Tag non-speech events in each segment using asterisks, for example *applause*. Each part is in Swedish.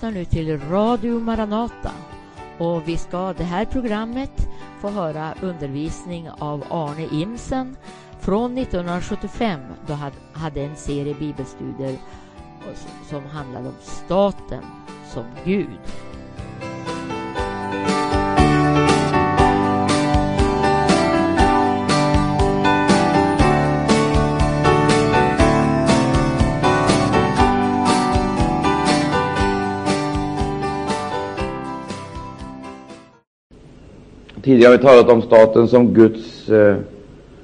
lyssnar nu till Radio Maranata och vi ska det här programmet få höra undervisning av Arne Imsen från 1975 då han hade en serie bibelstudier som handlade om staten som Gud. Tidigare har vi talat om staten som Guds eh,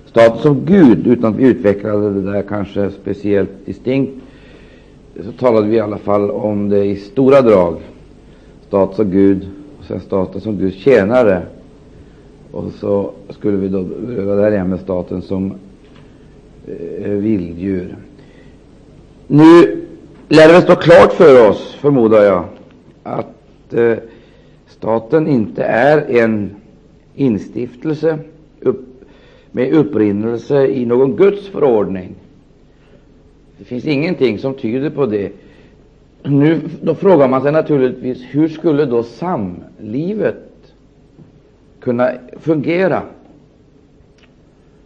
staten som Gud, utan att vi utvecklade det där kanske speciellt distinkt. Så talade vi i alla fall om det i stora drag. Staten som Gud, och sen staten som Guds tjänare. Och så skulle vi då beröra där igen med staten som eh, vilddjur. Nu lär det stå klart för oss, förmodar jag, att eh, staten inte är en instiftelse upp, med upprinnelse i någon Guds förordning. Det finns ingenting som tyder på det. Nu då frågar man sig naturligtvis hur skulle då samlivet kunna fungera?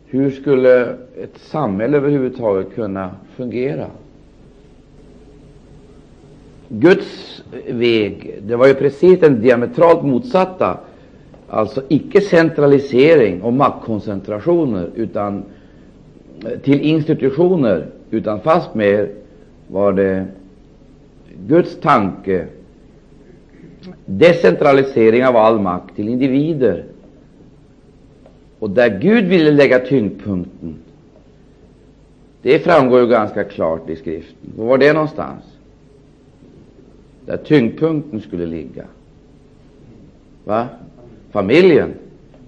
Hur skulle ett samhälle överhuvudtaget kunna fungera? Guds väg, det var ju precis den diametralt motsatta Alltså icke centralisering och maktkoncentrationer utan eh, till institutioner, utan fastmer var det Guds tanke, decentralisering av all makt till individer. Och där Gud ville lägga tyngdpunkten, det framgår ju ganska klart i skriften. Var var det någonstans? Där tyngdpunkten skulle ligga. Va? Familjen.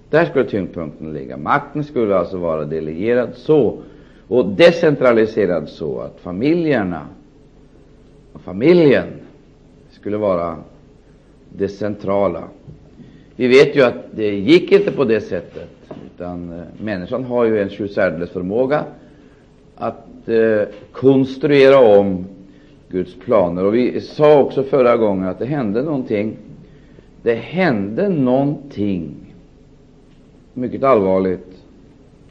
Där skulle tyngdpunkten ligga. Makten skulle alltså vara delegerad så och decentraliserad så att familjerna och familjen skulle vara det centrala. Vi vet ju att det gick inte på det sättet, utan eh, människan har ju en sjusärdeles förmåga att eh, konstruera om Guds planer. Och Vi sa också förra gången att det hände någonting det hände någonting mycket allvarligt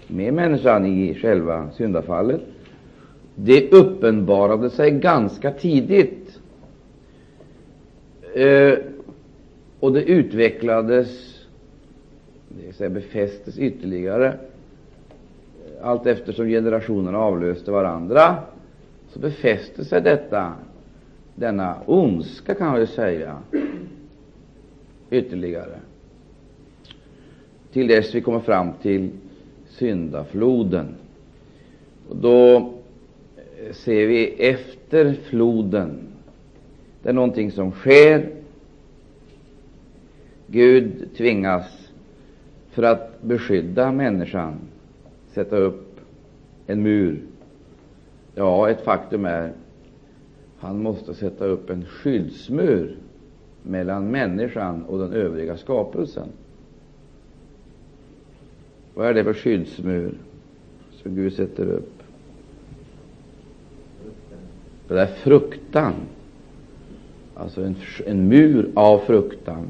med människan i själva syndafallet. Det uppenbarade sig ganska tidigt, eh, och det utvecklades, det säga befästes ytterligare allt eftersom generationerna avlöste varandra. Så befäste sig detta, denna ondska, kan man ju säga, ytterligare till dess vi kommer fram till syndafloden. Och då eh, ser vi efter floden, det är någonting som sker. Gud tvingas för att beskydda människan sätta upp en mur. Ja, ett faktum är han måste sätta upp en skyddsmur mellan människan och den övriga skapelsen. Vad är det för skyddsmur som Gud sätter upp? Det är fruktan, alltså en, en mur av fruktan.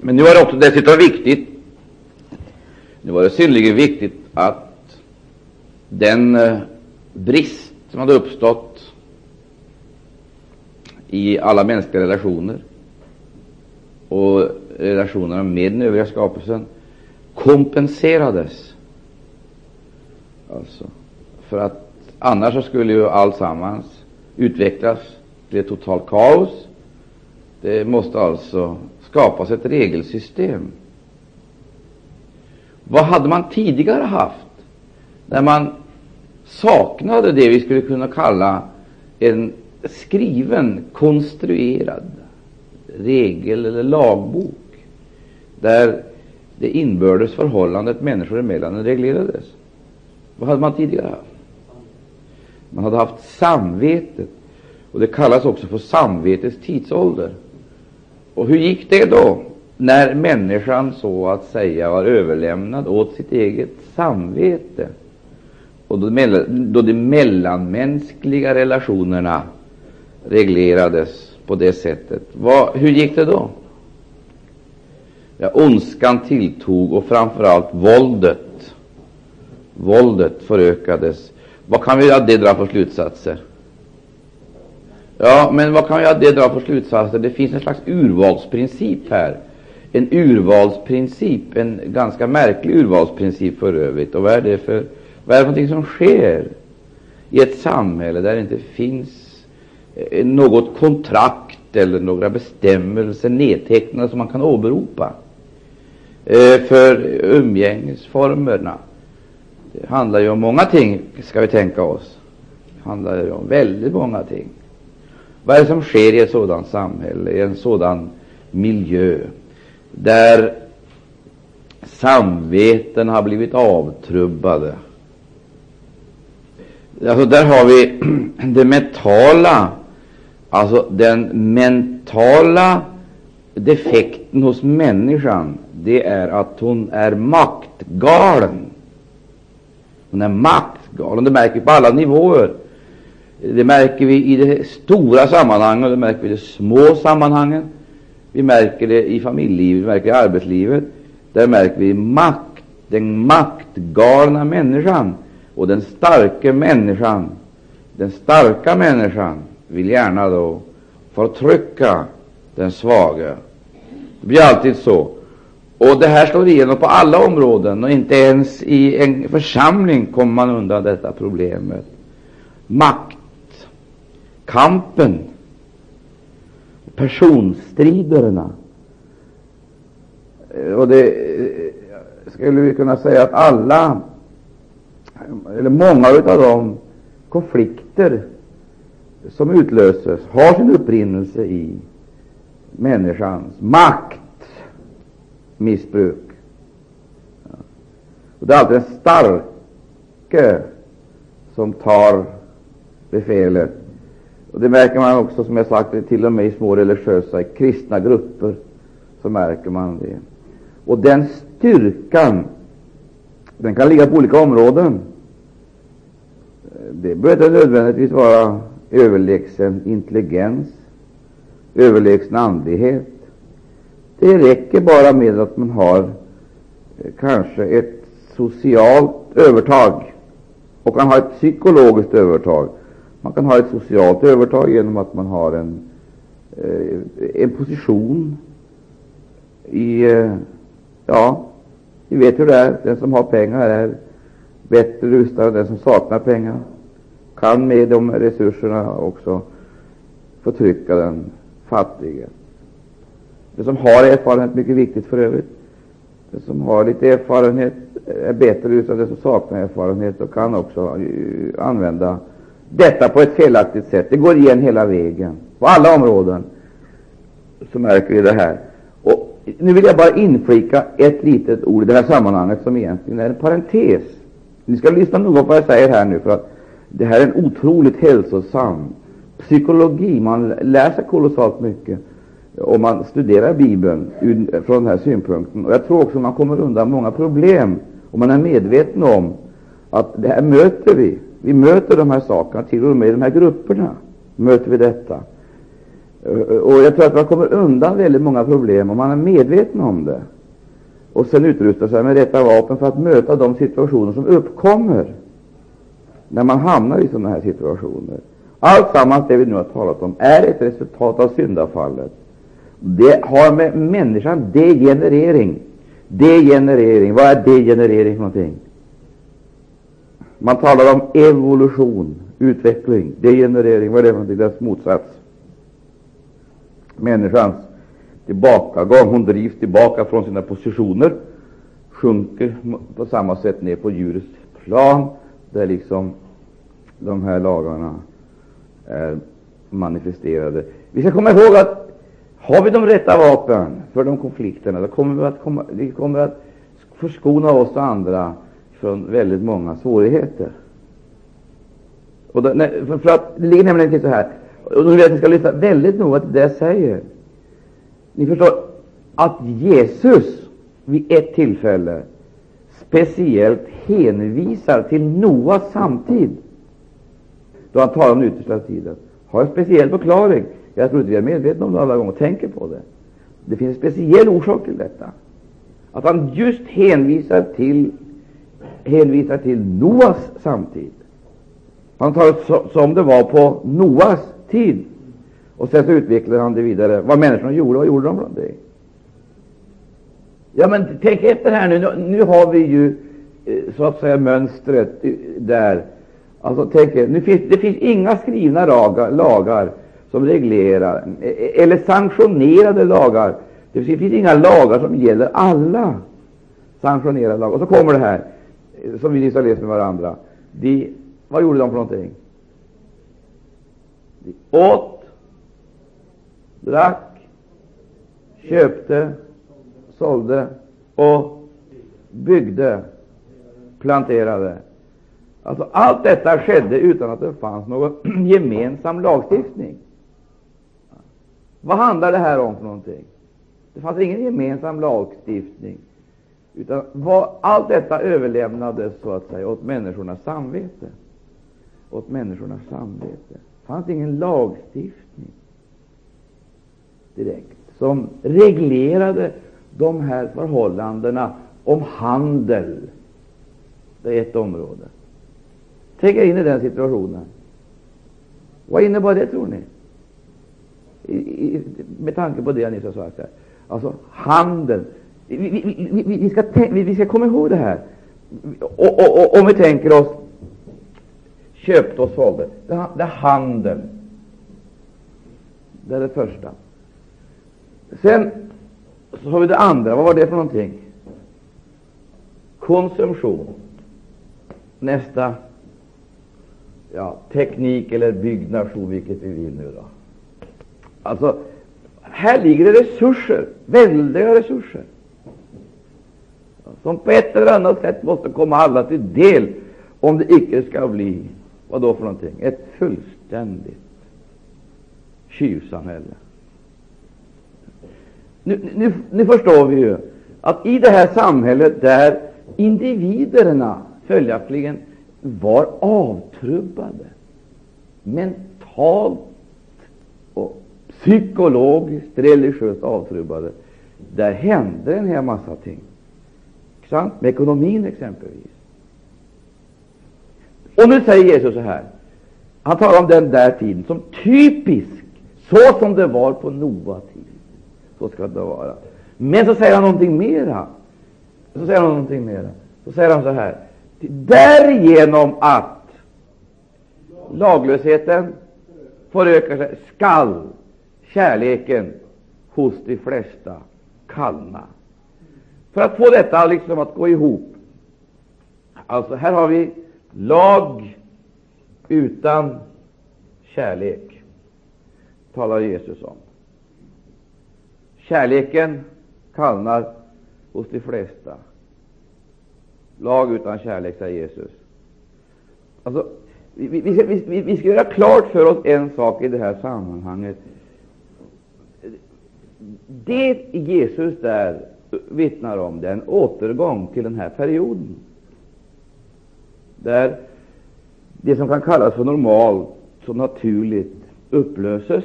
Men nu var det också dessutom viktigt, nu var det synnerligen viktigt att den eh, brist som hade uppstått i alla mänskliga relationer och relationerna med den övriga skapelsen kompenserades. Alltså, för att annars så skulle ju alltsammans utvecklas till ett totalt kaos. Det måste alltså skapas ett regelsystem. Vad hade man tidigare haft när man saknade det vi skulle kunna kalla en skriven, konstruerad regel eller lagbok där det inbördes förhållandet människor emellan reglerades. Vad hade man tidigare haft? Man hade haft samvetet, och det kallas också för samvetets tidsålder. Och hur gick det då, när människan så att säga var överlämnad åt sitt eget samvete och då, de mellanmänskliga relationerna reglerades på det sättet. Vad, hur gick det då? Ja, ondskan tilltog och framför allt våldet. Våldet förökades. Vad kan vi av det dra för slutsatser? Ja, men vad kan vi av det dra för slutsatser? Det finns en slags urvalsprincip här. En urvalsprincip, en ganska märklig urvalsprincip för övrigt. Och vad är det för, vad är det för någonting som sker i ett samhälle där det inte finns Eh, något kontrakt eller några bestämmelser nedtecknade som man kan åberopa eh, för umgängesformerna? Det handlar ju om många ting, ska vi tänka oss. Det handlar ju om väldigt många ting. Vad är det som sker i ett sådant samhälle, i en sådan miljö, där samveten har blivit avtrubbade? Alltså, där har vi *clears throat* det mentala, alltså den mentala defekten hos människan, det är att hon är maktgalen. Hon är maktgalen. Det märker vi på alla nivåer. Det märker vi i det stora sammanhanget, det märker vi i de små sammanhangen. Vi märker det i familjelivet, vi märker det i arbetslivet. Där märker vi makt, den maktgalna människan och den starka människan. Den starka människan vill gärna då förtrycka den svage. Det blir alltid så. Och det här slår igenom på alla områden, och inte ens i en församling kommer man undan detta problemet. Makt kampen, personstriderna. Och det eh, skulle vi kunna säga att alla, eller många av de konflikter som utlöses har sin upprinnelse i människans maktmissbruk. Och det är alltid den starke som tar befälet och Det märker man också, som jag sagt, till och med i små religiösa, kristna grupper, så märker man det. Och den styrkan, den kan ligga på olika områden. Det behöver inte nödvändigtvis vara överlägsen intelligens, överlägsen andlighet. Det räcker bara med att man har eh, kanske ett socialt övertag och kan ha ett psykologiskt övertag. Man kan ha ett socialt övertag genom att man har en, eh, en position i eh, Ja, vi vet hur det är. Den som har pengar är bättre rustad än den som saknar pengar. Kan med de resurserna också förtrycka den fattige. Det som har erfarenhet, mycket viktigt för övrigt. Det som har lite erfarenhet är bättre rustad det som saknar erfarenhet och kan också eh, använda detta på ett felaktigt sätt. Det går igen hela vägen. På alla områden så märker vi det här. Och nu vill jag bara inflika ett litet ord i det här sammanhanget som egentligen är en parentes. Ni ska lyssna noga på vad jag säger här nu, för att det här är en otroligt hälsosam psykologi. Man lär sig kolossalt mycket om man studerar Bibeln från den här synpunkten. Och Jag tror också man kommer undan många problem om man är medveten om att det här möter vi vi möter de här sakerna, till och med i de här grupperna möter vi detta. Eh, och jag tror att man kommer undan väldigt många problem om man är medveten om det och sen utrustar sig med rätta vapen för att möta de situationer som uppkommer när man hamnar i sådana här situationer. Allt sammans det vi nu har talat om är ett resultat av syndafallet. Det har med människan degenerering. Degenerering, vad är degenerering för någonting? Man talar om evolution, utveckling, degenerering. Vad är det för någonting? Dess motsats. Människans tillbakagång. Hon drivs tillbaka från sina positioner, sjunker på samma sätt ner på djurets plan, där liksom de här lagarna är manifesterade. Vi ska komma ihåg att har vi de rätta vapnen för de konflikterna, då kommer vi att, komma, vi kommer att förskona oss och andra från väldigt många svårigheter. Och då, nej, för, för, att det ligger nämligen till så här, och nu vill jag att ni ska lyssna väldigt noga till det jag säger. Ni förstår att Jesus vid ett tillfälle speciellt hänvisar till Noas samtid, då han talar om den yttersta tiden, har en speciell förklaring. Jag tror inte vi är medvetna om det alla gånger och tänker på det. Det finns en speciell orsak till detta. Att han just hänvisar till, hänvisar till Noas samtid. Han tar det som det var på Noas tid. Och sen så utvecklar han det vidare. Vad människorna gjorde, vad gjorde de från det? Ja, men tänk efter här nu. Nu, har vi ju eh, så att säga mönstret eh, där. Alltså, tänk, nu finns, det finns inga skrivna lagar, lagar som reglerar, eh, eller sanktionerade lagar. Det finns inga lagar som gäller alla sanktionerade lagar. Och så kommer det här, som vi nyss har läst med varandra. De, vad gjorde de för någonting? De åt, drack, köpte, sålde och byggde, planterade. Alltså, allt detta skedde utan att det fanns någon *clears throat* gemensam lagstiftning. Vad handlar det här om för någonting? Det fanns ingen gemensam lagstiftning, utan vad, allt detta överlämnades så att säga åt människornas samvete. Åt människornas samvete. Det fanns ingen lagstiftning direkt som reglerade de här förhållandena om handel. Det är ett område. Tänk er in i den situationen. Vad innebar det, tror ni? I, i, med tanke på det jag nyss har sagt här. Alltså handel. Vi, vi, vi, vi, ska, vi, ska komma ihåg det här. Och, och, och, om vi tänker oss köpte och sålde. Det, det är handeln Det är det första. Sen så har vi det andra. Vad var det för någonting? Konsumtion. Nästa ja, teknik eller byggnation, vilket vi vill nu då. Alltså, här ligger det resurser, väldiga resurser, som på ett eller annat sätt måste komma alla till del om det icke skall bli, vad då för någonting, ett fullständigt tjuvsamhälle. Nu, nu, nu förstår vi ju att i det här samhället där individerna följaktligen var avtrubbade mentalt och psykologiskt, religiöst avtrubbade, där hände en hel massa ting. Sant? Med ekonomin exempelvis. Och nu säger Jesus så här. Han talar om den där tiden som typisk, så som det var på Noa tid. Så ska det vara. Men så säger han någonting mera. Så säger han någonting mera. Så säger han så här. Därigenom att laglösheten förökar sig skall kärleken hos de flesta kallna. För att få detta liksom att gå ihop Alltså, här har vi lag utan kärlek, talar Jesus om. Kärleken kallnar hos de flesta. Lag utan kärlek, säger Jesus. Alltså, vi, vi, vi, vi, ska göra klart för oss en sak i det här sammanhanget. Det Jesus där vittnar om det är en återgång till den här perioden, där det som kan kallas för normalt, som naturligt, upplöses.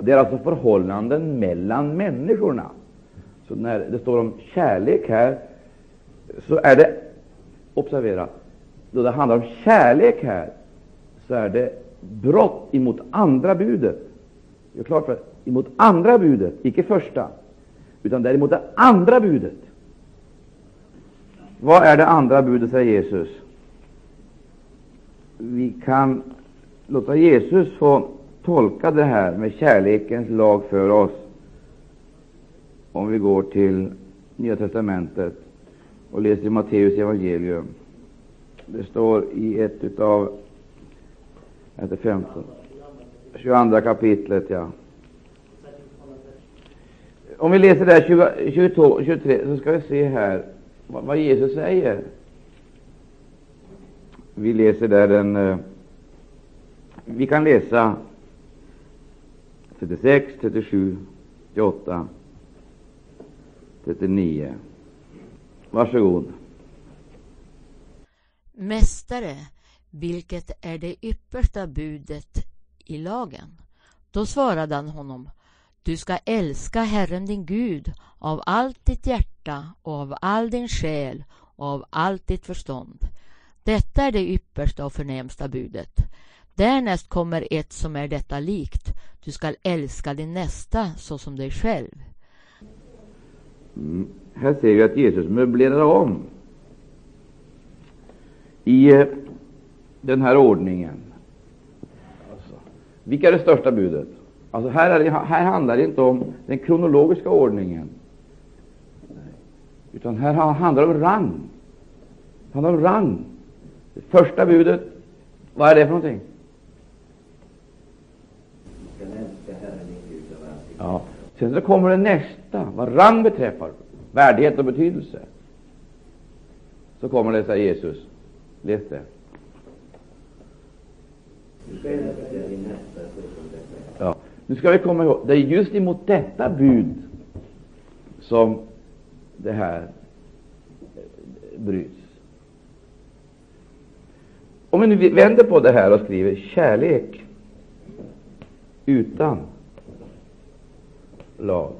Det är alltså förhållanden mellan människorna. Så när det står om kärlek här, så är det, observera, då det handlar om kärlek här, så är det brott emot andra budet. Gör klart för emot andra budet, icke första, utan däremot det andra budet. Vad är det andra budet, säger Jesus? Vi kan låta Jesus få tolka det här med kärlekens lag för oss om vi går till Nya testamentet och läser Matteus evangelium. Det står i ett av 15, 22 kapitlet. ja. Om vi läser där 20, 22, 23 så ska vi se här vad, vad Jesus säger. Vi läser där den eh, Vi kan läsa 36, 37, 38, 39. Varsågod. Mästare, vilket är det yppersta budet i lagen? Då svarade han honom, du ska älska Herren din Gud av allt ditt hjärta och av all din själ och av allt ditt förstånd. Detta är det yppersta och förnämsta budet. Därnäst kommer ett som är detta likt. Du skall älska din nästa såsom dig själv. Mm. Här ser vi att Jesus möblerar om i eh, den här ordningen. Alltså, vilka är det största budet? Alltså här, är det, här handlar det inte om den kronologiska ordningen, utan här handlar det om rang. Det handlar om rang. Det första budet, vad är det för någonting? Ja. Sen så kommer det nästa, vad rang beträffar, värdighet och betydelse. Så kommer det, säger Jesus. Läs det. Ja. Nu ska vi komma ihåg, det är just emot detta bud som det här bryts. Om vi nu vänder på det här och skriver kärlek utan lag.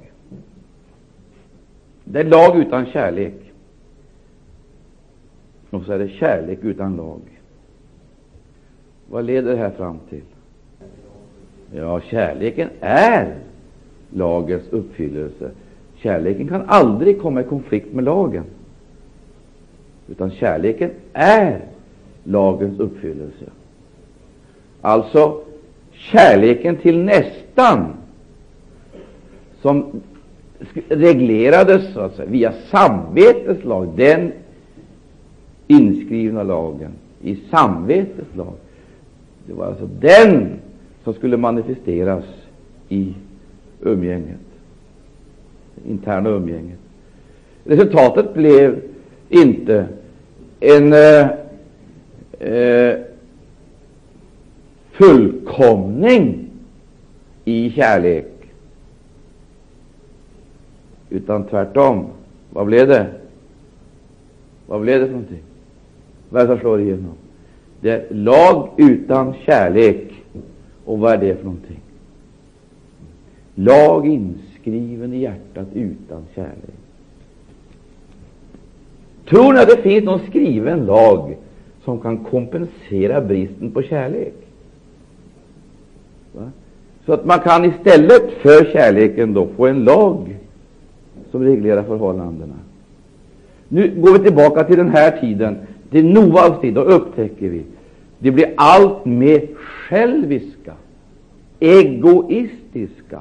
Det är lag utan kärlek. Och så är det kärlek utan lag. Vad leder det här fram till? Ja, kärleken är lagens uppfyllelse. Kärleken kan aldrig komma i konflikt med lagen, utan kärleken är lagens uppfyllelse. Alltså, kärleken till nästan, som reglerades så att säga, via samvetets lag, den inskrivna lagen i samvetets lag. Det var alltså den som skulle manifesteras i umgänget, det interna umgänget. Resultatet blev inte en eh, eh, fullkomning i kärlek, utan tvärtom. Vad blev det? Vad blev det för någonting? Vad är det som slår igenom? Det är lag utan kärlek. Och vad är det för någonting? Lag inskriven i hjärtat utan kärlek. Tror ni att det finns någon skriven lag som kan kompensera bristen på kärlek? Så att man kan istället för kärleken då få en lag som reglerar förhållandena. Nu går vi tillbaka till den här tiden, till Noas tid. Då upptäcker vi det blir allt mer själviska, egoistiska,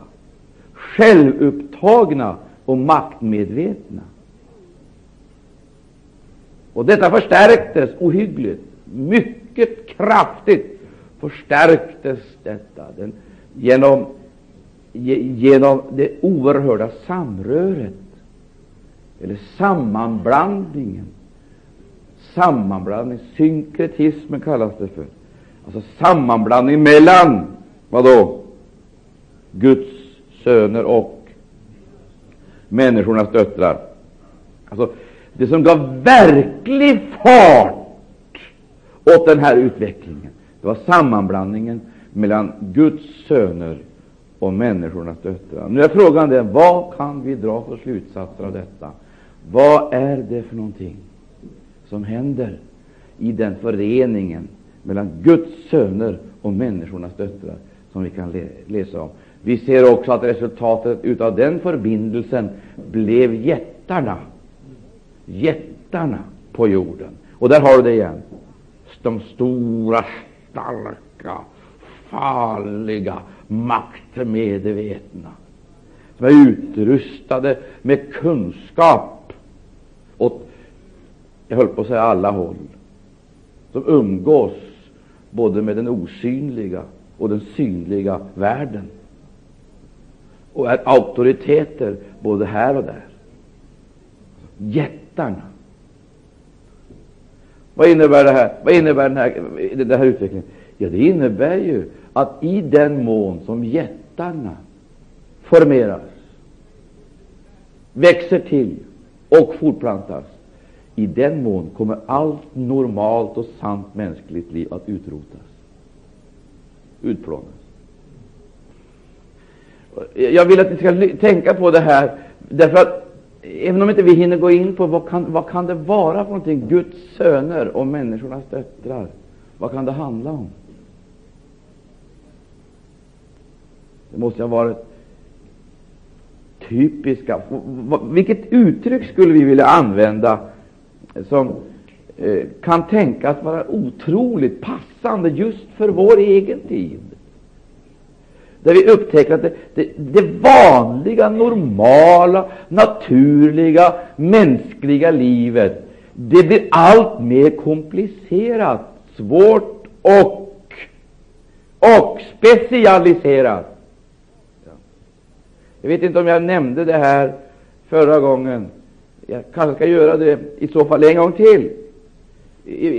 självupptagna och maktmedvetna. Och detta förstärktes ohyggligt, mycket kraftigt förstärktes detta den, genom, genom det oerhörda samröret, eller sammanblandningen sammanblandning, synkretismen kallas det för. Alltså sammanblandning mellan, vad då? Guds söner och människornas döttrar. Alltså, det som gav verklig fart åt den här utvecklingen, det var sammanblandningen mellan Guds söner och människornas döttrar. Nu är frågan den, vad kan vi dra för slutsatser av detta? Vad är det för någonting? som händer i den föreningen mellan Guds söner och människornas döttrar som vi kan läsa om. Vi ser också att resultatet av den förbindelsen blev jättarna, jättarna på jorden. Och där har du det igen. De stora, starka, farliga, maktmedvetna som är utrustade med kunskap åt jag höll på att säga alla håll, som umgås både med den osynliga och den synliga världen och är auktoriteter både här och där. Jättarna. Vad innebär det här? Vad innebär den här, den här utvecklingen? Ja, det innebär ju att i den mån som jättarna formeras, växer till och fortplantas, i den mån kommer allt normalt och sant mänskligt liv att utrotas, utplånas. Jag vill att ni ska tänka på det här, därför att även om inte vi hinner gå in på vad kan, vad kan det vara för någonting, Guds söner och människornas döttrar, vad kan det handla om? Det måste ha varit typiska. Vilket uttryck skulle vi vilja använda som eh, kan tänkas vara otroligt passande just för vår egen tid? Där vi upptäcker att det, det, det vanliga, normala, naturliga, mänskliga livet det blir allt mer komplicerat, svårt och, och specialiserat. Jag vet inte om jag nämnde det här förra gången. Jag kanske ska göra det i så fall en gång till.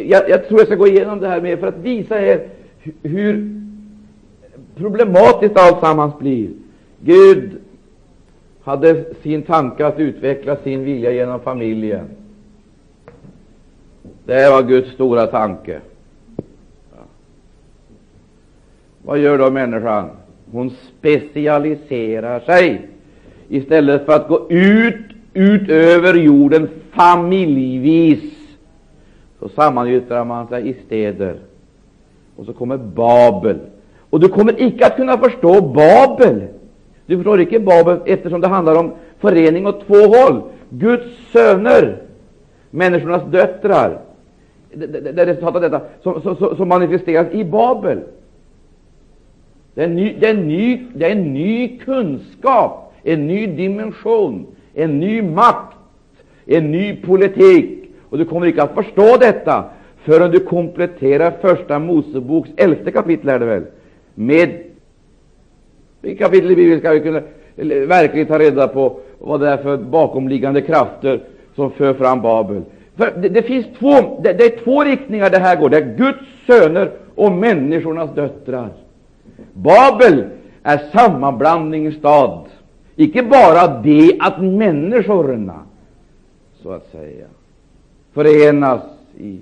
Jag, jag tror jag ska gå igenom det här mer för att visa er hur problematiskt alltsammans blir. Gud hade sin tanke att utveckla sin vilja genom familjen. Det var Guds stora tanke. Vad gör då människan? Hon specialiserar sig istället för att gå ut över jorden familjevis. Så sammanyttrar man sig i städer. Och så kommer Babel. Och du kommer icke att kunna förstå Babel. Du förstår icke Babel eftersom det handlar om förening åt två håll. Guds söner, människornas döttrar. Det är resultatet av detta som, som, som manifesteras i Babel. Det är, ny, det, är ny, det är en ny kunskap, en ny dimension, en ny makt, en ny politik. Och du kommer inte att förstå detta förrän du kompletterar Första Moseboks elfte kapitel, är det väl, med vilket kapitel i Bibeln ska vi kunna verkligen ta reda på vad det är för bakomliggande krafter som för fram Babel. För det, det finns två, det, det, är två riktningar det här går. Det är Guds söner och människornas döttrar. Babel är sammanblandningens stad. Icke bara det att människorna, så att säga, förenas, i,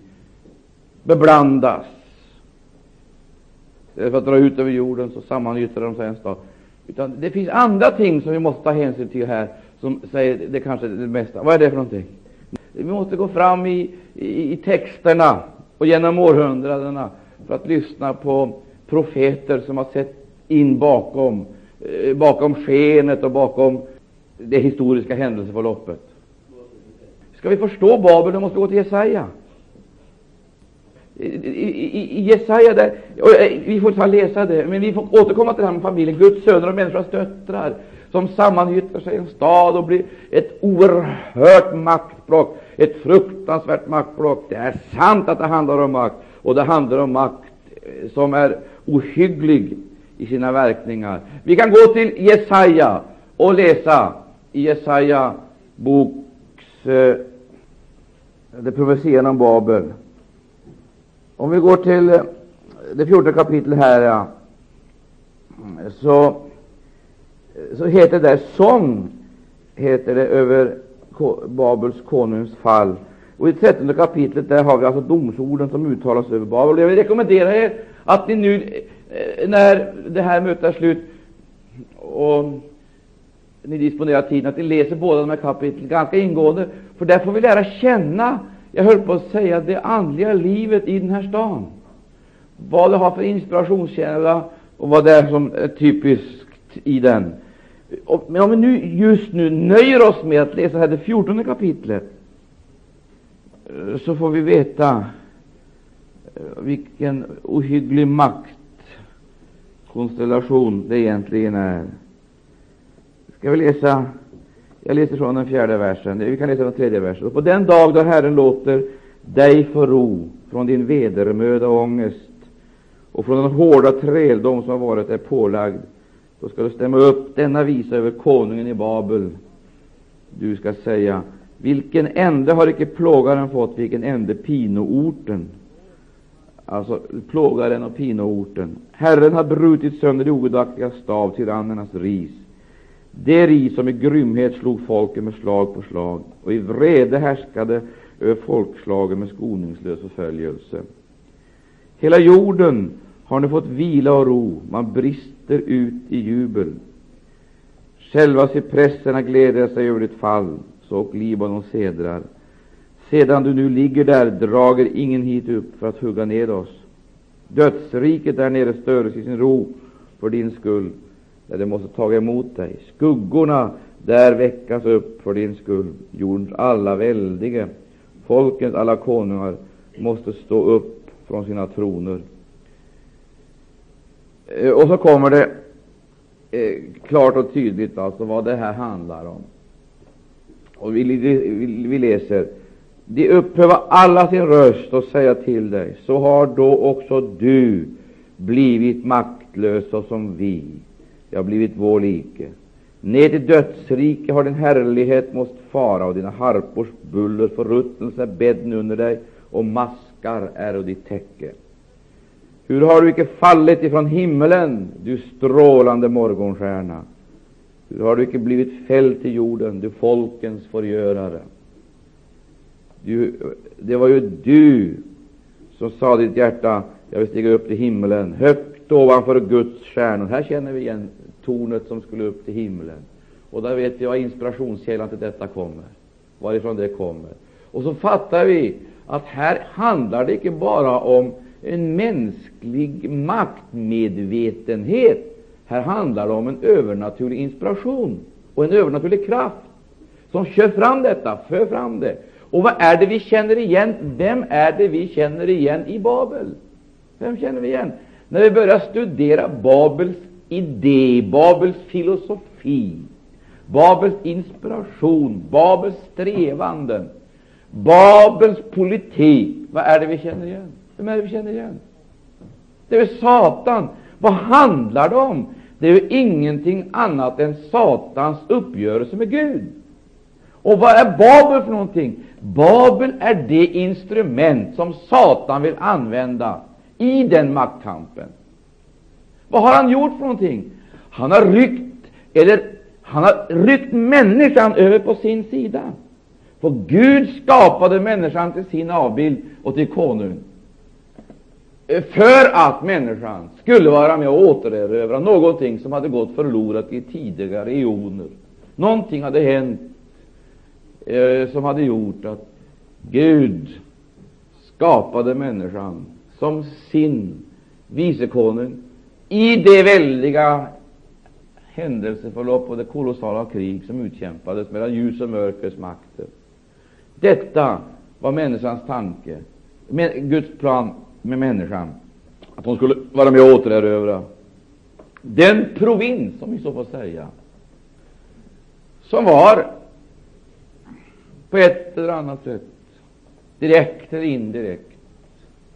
beblandas. För att dra ut över jorden så sammangyttrar de sig en stad. Utan det finns andra ting som vi måste ta hänsyn till här, som säger det kanske det mesta. Vad är det för någonting? Vi måste gå fram i, i, i texterna och genom århundradena för att lyssna på profeter som har sett in bakom, eh, bakom skenet och bakom det historiska händelseförloppet. Ska vi förstå Babel, då måste vi gå till Jesaja. I, i, i Jesaja, där, eh, vi får ta läsa det, men vi får återkomma till det här med familjen, Guds söner och människans döttrar, som sammanhyttar sig i en stad och blir ett oerhört maktblock, ett fruktansvärt maktblock. Det är sant att det handlar om makt, och det handlar om makt eh, som är ohygglig i sina verkningar. Vi kan gå till Jesaja och läsa i Jesaja boks eh, det profetian om Babel. Om vi går till eh, det fjortonde kapitlet här, ja, så, eh, så heter det sång heter det över Babels konungs fall. Och I trettonde kapitlet där har vi alltså domsorden som uttalas över Babel. Jag vill rekommendera er att ni nu, eh, när det här mötet är slut och ni disponerar tiden, att ni läser båda de här kapitlen ganska ingående, för där får vi lära känna, jag höll på att säga, det andliga livet i den här stan. Vad det har för inspirationskälla och vad det är som är typiskt i den. Men om vi nu just nu nöjer oss med att läsa här det fjortonde kapitlet, Eh, så får vi veta eh, vilken ohygglig maktkonstellation det egentligen är. Ska vi läsa? Jag läser från den fjärde versen. Vi kan läsa den tredje versen. Och på den dag då Herren låter dig få ro från din vedermöda och ångest och från den hårda träldom som har varit dig pålagd, då ska du stämma upp denna visa över konungen i Babel. Du ska säga, vilken ände har icke plågaren fått, vilken ände pinoorten? alltså plågaren och pinoorten. Herren har brutit sönder de ogudaktiga stav, tyrannernas ris, det ris som i grymhet slog folken med slag på slag och i vrede härskade över folkslagen med skoningslös förföljelse. Hela jorden har nu fått vila och ro, man brister ut i jubel. Själva cypresserna gläder sig över ditt fall, och Libanons sedrar. Sedan du nu ligger där drager ingen hit upp för att hugga ned oss. Dödsriket där nere störes i sin ro för din skull, där det måste taga emot dig. Skuggorna där väckas upp för din skull. Jordens alla väldige, folkens alla konungar måste stå upp från sina troner. Eh, och så kommer det eh, klart och tydligt alltså vad det här handlar om. Och vi, vi, vi läser de upphöva alla sin röst och säga till dig, så har då också du blivit maktlös som vi, jag blivit vår like. Ned till dödsrike har din härlighet måst fara, och dina harpors buller förruttnelse är bädden under dig, och maskar är ditt täcke. Hur har du icke fallit ifrån himmelen, du strålande morgonstjärna? Hur har du icke blivit fälld till jorden, du folkens förgörare? Du, det var ju du som sa i ditt hjärta, jag vill stiga upp till himlen, högt ovanför Guds stjärnor. Här känner vi igen tornet som skulle upp till himlen. Och där vet vi var inspirationskällan till detta kommer, varifrån det kommer. Och så fattar vi att här handlar det inte bara om en mänsklig maktmedvetenhet. Här handlar det om en övernaturlig inspiration och en övernaturlig kraft som kör fram detta, för fram det. Och vad är det vi känner igen? Vem är det vi känner igen i Babel? Vem känner vi igen? När vi börjar studera Babels idé, Babels filosofi, Babels inspiration, Babels strävanden, Babels politik, vad är det vi känner igen? Vem är det vi känner igen? Det är Satan. Vad handlar det om? Det är ju ingenting annat än Satans uppgörelse med Gud. Och vad är Babel för någonting? Babel är det instrument som Satan vill använda i den maktkampen. Vad har han gjort för någonting? Han har ryckt, eller han har ryckt människan över på sin sida. För Gud skapade människan till sin avbild och till konung för att människan skulle vara med och återerövra någonting som hade gått förlorat i tidigare eoner. Någonting hade hänt eh, som hade gjort att Gud skapade människan som sin vicekonung i det väldiga händelseförlopp och det kolossala krig som utkämpades mellan ljus och mörkers makter. Detta var människans tanke, Guds plan med människan, att hon skulle vara med och återerövra den provins, om vi så får säga, som var på ett eller annat sätt, direkt eller indirekt,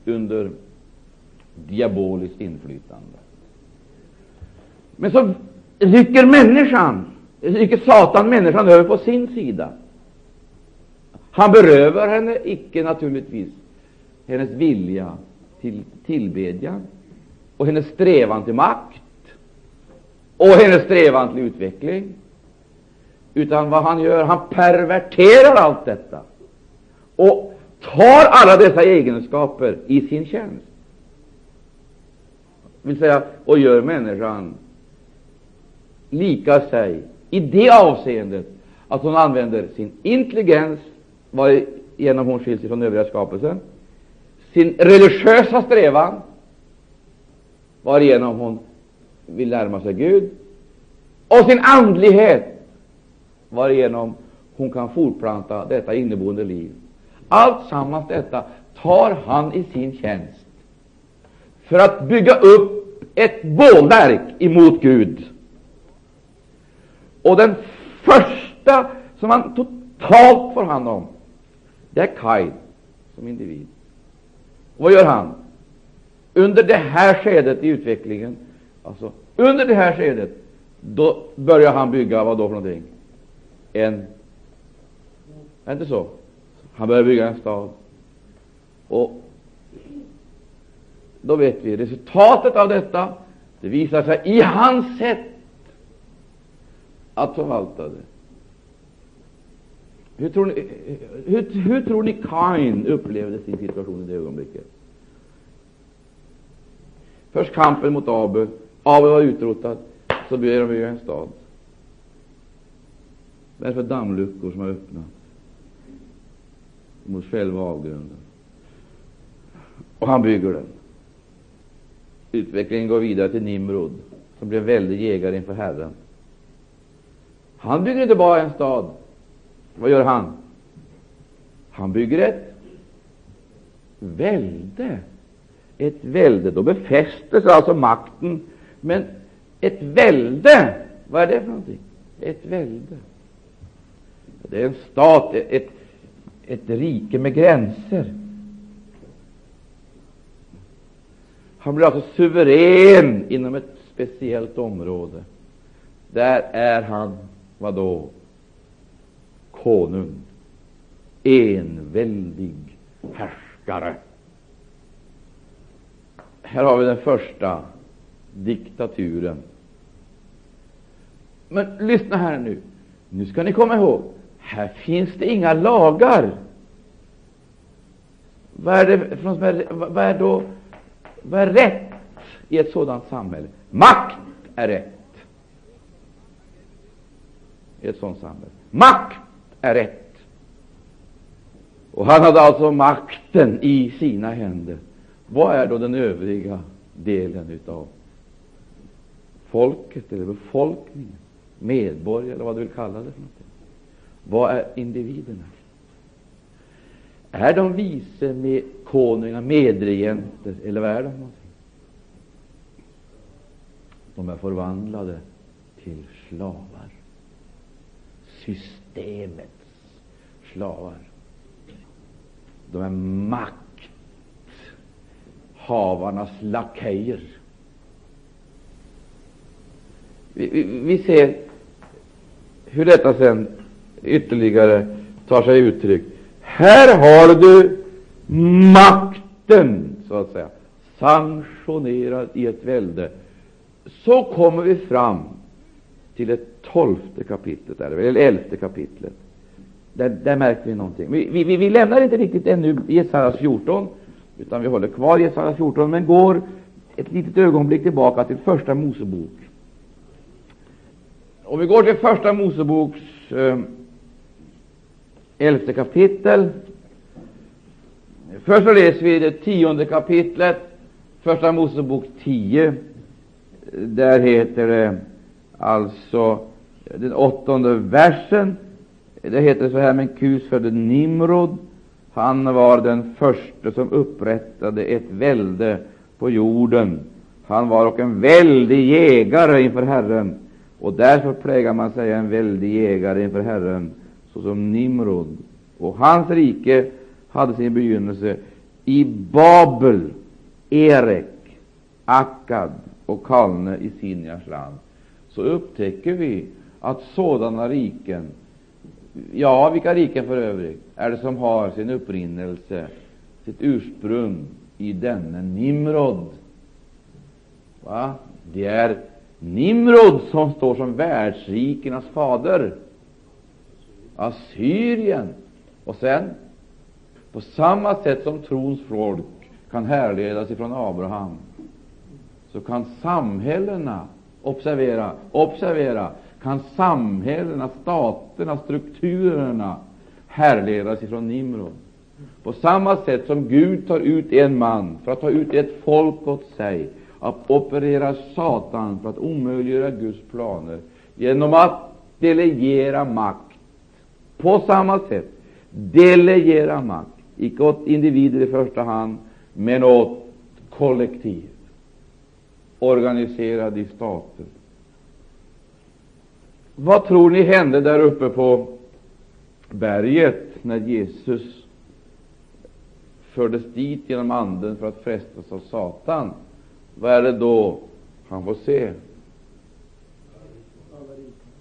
under diaboliskt inflytande. Men så rycker människan, rycker Satan människan över på sin sida. Han berövar henne icke naturligtvis hennes vilja till tillbedjan och hennes strävan till makt och hennes strävan till utveckling. Utan vad han gör, han perverterar allt detta och tar alla dessa egenskaper i sin tjänst. Vill säga, och gör människan lika sig i det avseendet att hon använder sin intelligens, genom hon skiljs från övriga skapelsen, sin religiösa strävan, varigenom hon vill närma sig Gud, och sin andlighet, varigenom hon kan fortplanta detta inneboende liv. Allt sammans detta tar han i sin tjänst för att bygga upp ett bålverk emot Gud. Och den första som han totalt får hand om, det är Kain som individ. Vad gör han? Under det här skedet i utvecklingen, alltså under det här skedet, då börjar han bygga vad då för någonting? En, är inte så? Han börjar bygga en stad. Och då vet vi resultatet av detta. Det visar sig i hans sätt att förvalta det. Hur tror, ni, hur, hur tror ni Kain upplevde sin situation i det ögonblicket? Först kampen mot Abel. Abel var utrotad. Så ber de bygga en stad. Vad är det för dammluckor som har öppnat mot själva avgrunden? Och han bygger den. Utvecklingen går vidare till Nimrod, som blir en väldig jägare inför Herren. Han bygger inte bara en stad. Vad gör han? Han bygger ett välde. Ett välde. Då befästes alltså makten. Men ett välde, vad är det för någonting? Ett välde. Det är en stat, ett, ett rike med gränser. Han blir alltså suverän inom ett speciellt område. Där är han, vad då? Konung. Enväldig härskare. Här har vi den första diktaturen. Men lyssna här nu. Nu ska ni komma ihåg, här finns det inga lagar. Vad är, det, vad är då vad är rätt i ett sådant samhälle? Makt är rätt i ett sådant samhälle. Makt är rätt. Och han hade alltså makten i sina händer. Vad är då den övriga delen utav folket eller befolkningen, medborgare eller vad du vill kalla det för någonting? Vad är individerna? Är de vise med konungar, medregenter, eller vad är de någonting? De är förvandlade till slavar. Systemet slavar. De är makthavarnas lakejer. Vi, vi, vi ser hur detta sen ytterligare tar sig uttryck här har du makten, så att säga, sanktionerad i ett välde. Så kommer vi fram till det tolfte kapitlet, eller elfte kapitlet. Där, där märker vi någonting. Vi, vi, vi lämnar inte riktigt ännu Jesajas 14, utan vi håller kvar Jesaja 14, men går ett litet ögonblick tillbaka till Första Mosebok. Om vi går till Första Moseboks eh, elfte kapitel. Först så läser vi det tionde kapitlet, Första Mosebok 10. Där heter det alltså den åttonde versen. Det heter så här, men Kus födde Nimrod. Han var den första som upprättade ett välde på jorden. Han var och en väldig jägare inför Herren, och därför plägar man säga en väldig jägare inför Herren såsom Nimrod. Och hans rike hade sin begynnelse i Babel, Erek, Akkad och Kalne i Sinjars land. Så upptäcker vi att sådana riken, ja, vilka riken för övrigt, är det som har sin upprinnelse, sitt ursprung i denne Nimrod? Va? Det är Nimrod som står som världsrikernas fader. Assyrien. Och sen, på samma sätt som trons folk kan härledas ifrån Abraham, så kan samhällena, observera, observera, kan samhällena, staterna, strukturerna härledas ifrån Nimrod. På samma sätt som Gud tar ut en man för att ta ut ett folk åt sig, att operera Satan för att omöjliggöra Guds planer genom att delegera makt på samma sätt delegera makt, icke åt individer i första hand, men åt kollektiv, organiserade i stater. Vad tror ni hände där uppe på berget när Jesus fördes dit genom Anden för att frestas av Satan? Vad är det då han får se?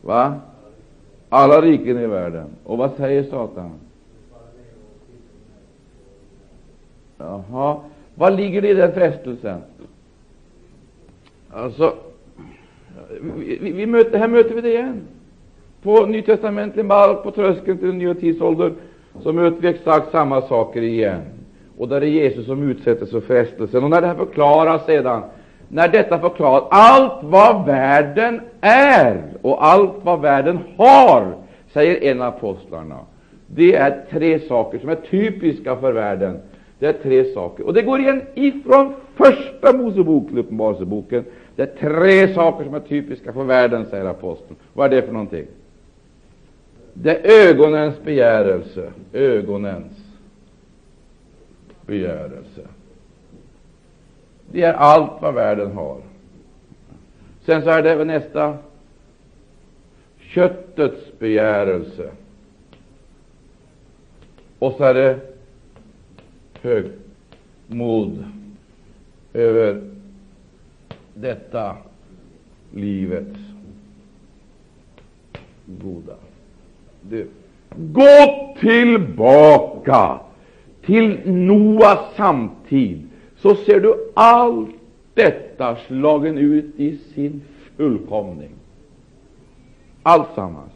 Va? alla riken i världen. Och vad säger Satan? Jaha, vad ligger det i den frestelsen? Alltså, vi, vi, möter, här möter vi det igen. På nytestamentlig mark, på tröskeln till den nya tidsåldern, så möter vi exakt samma saker igen. Och där är Jesus som utsätts för frestelsen. Och när det här förklaras sedan, när detta förklaras, allt vad världen är och allt vad världen har säger en av apostlarna. Det är tre saker som är typiska för världen. Det är tre saker. Och det går igen ifrån första Mosebok till Uppenbarelseboken. Det är tre saker som är typiska för världen, säger aposteln. Vad är det för någonting? Det är ögonens begärelse. Ögonens begärelse. Det är allt vad världen har. Sen så är det nästa köttets begärelse. Och så är det högmod över detta livets goda. Du, gå tillbaka till Noas samtid, så ser du allt detta slagen ut i sin fullkomning. Alltsammans.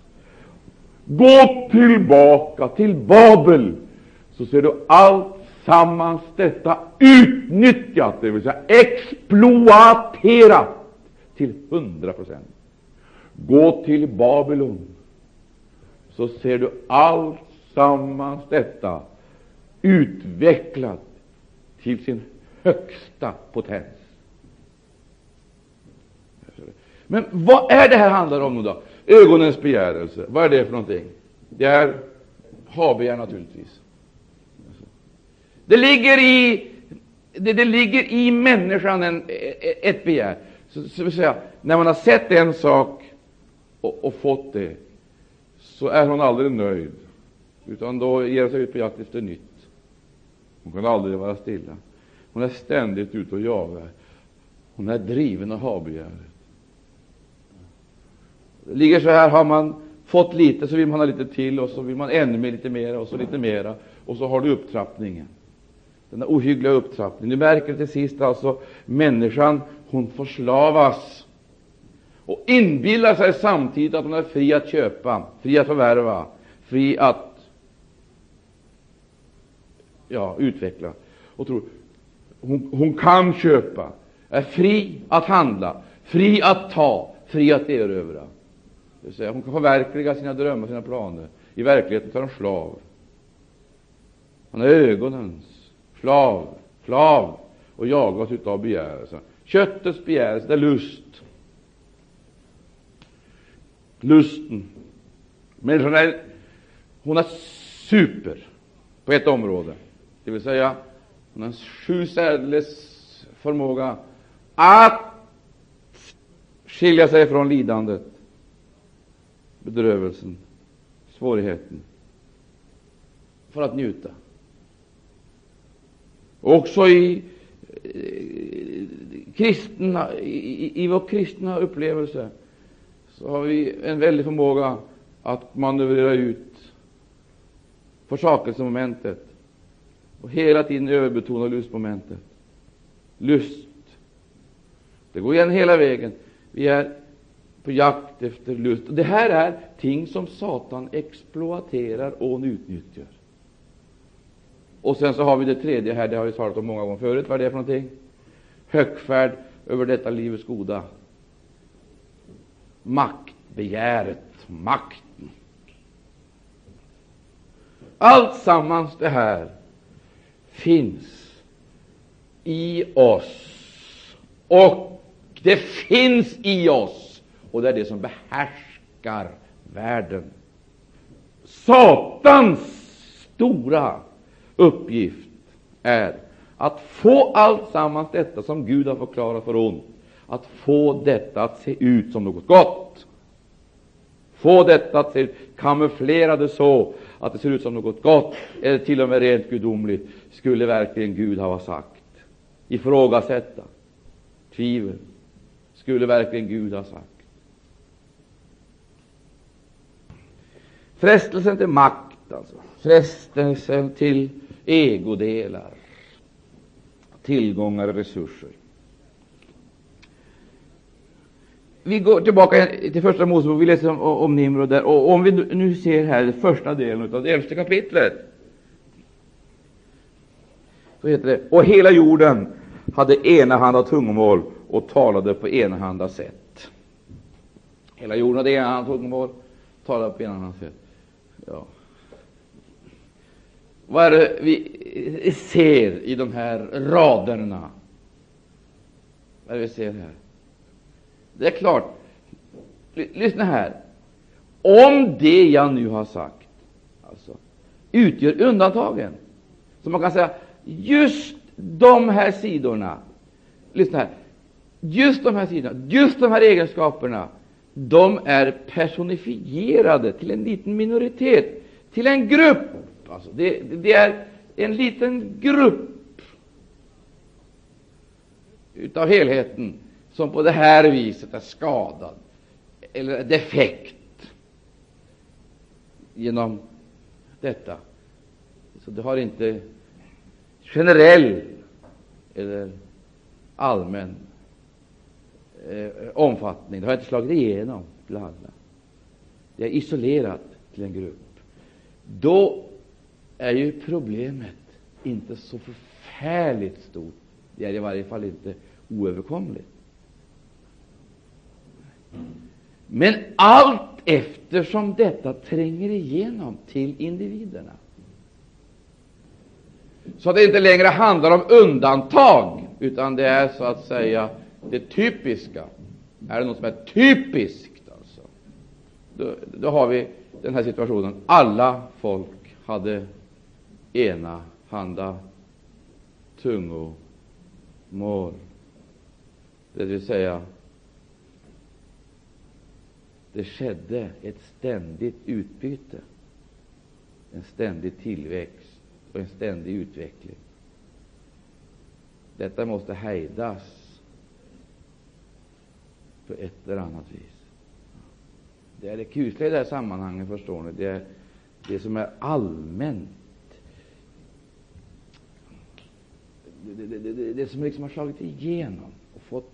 Gå tillbaka till Babel, så ser du allt tillsammans detta utnyttjat, det vill säga exploaterat till hundra procent. Gå till Babylon, så ser du alltsammans detta utvecklat till sin högsta potens. Men vad är det här handlar om nu då? Ögonens begärelse. Vad är det för någonting? Det är habegär naturligtvis. Det ligger i, det, det ligger i människan en, ett begär. Så, så vill säga, när man har sett en sak och, och fått det, så är hon aldrig nöjd, utan då ger hon sig ut på jakt efter nytt. Hon kan aldrig vara stilla. Hon är ständigt ute och jagar. Hon är driven av habegäret. Det ligger så här, har man fått lite så vill man ha lite till och så vill man ännu mer, lite mer och så lite mera och så har du upptrappningen. Den ohyggliga upptrappningen. Du märker till sist alltså människan, hon förslavas och inbillar sig samtidigt att hon är fri att köpa, fri att förvärva, fri att ja, utveckla och tror hon, hon kan köpa, är fri att handla, fri att ta, fri att erövra. Det vill säga, hon kan förverkliga sina drömmar, sina planer. I verkligheten är hon slav. Han är ögonens slav, slav och jagas utav begärelsen. Köttets begärelse, det är lust. Lusten. Människan är, hon är super på ett område, det vill säga hon har sju särdeles förmåga att skilja sig från lidandet bedrövelsen, svårigheten, för att njuta. Också i, eh, kristna, i, i vår kristna upplevelse så har vi en väldig förmåga att manövrera ut försakelsemomentet och hela tiden överbetona lustmomentet. Lust. Det går igen hela vägen. Vi är på jakt efter lust. Det här är ting som Satan exploaterar och utnyttjar. Och sen så har vi det tredje här, det har vi talat om många gånger förut. Vad är det för någonting? Högfärd över detta livets goda. Maktbegäret, makten. Allt sammans det här finns i oss. Och det finns i oss och det är det som behärskar världen. Satans stora uppgift är att få allt sammans detta som Gud har förklarat för ont, att få detta att se ut som något gott. Få detta att se ut, kamouflera det så att det ser ut som något gott, eller till och med rent gudomligt, skulle verkligen Gud ha sagt. Ifrågasätta, tvivel, skulle verkligen Gud ha sagt. Frestelsen till makt, alltså. Frestelsen till ägodelar, tillgångar och resurser. Vi går tillbaka till första Mosebok, vi läser om, om Nimrod där, och om vi nu ser här första delen av det elfte kapitlet, så heter det, och hela jorden hade enahanda tungomål och talade på enahanda sätt. Hela jorden hade enahanda tungomål, och talade på enahanda sätt. Ja. Vad är det vi ser i de här raderna? Vad är det vi ser här? Det är klart, lyssna här. Om det jag nu har sagt alltså, utgör undantagen, så man kan säga just de här sidorna, lyssna här, just de här sidorna, just de här egenskaperna, de är personifierade till en liten minoritet, till en grupp. Alltså det, det är en liten grupp utav helheten som på det här viset är skadad eller defekt genom detta. Så det har inte generell eller allmän eh, omfattning. Det har inte slagit igenom till alla. Det är isolerat till en grupp. Då är ju problemet inte så förfärligt stort. Det är i varje fall inte oöverkomligt. Men allt eftersom detta tränger igenom till individerna så att det inte längre handlar om undantag, utan det är så att säga det typiska. Är det något som är typiskt, alltså, då, då har vi den här situationen. Alla folk hade ena handa tungomål, det vill säga det skedde ett ständigt utbyte, en ständig tillväxt och en ständig utveckling. Detta måste hejdas på ett eller annat vis. Det är det kusliga i det här sammanhanget, förstår ni. Det är det som är allmänt. Det, det, det, det som liksom har slagit igenom och fått,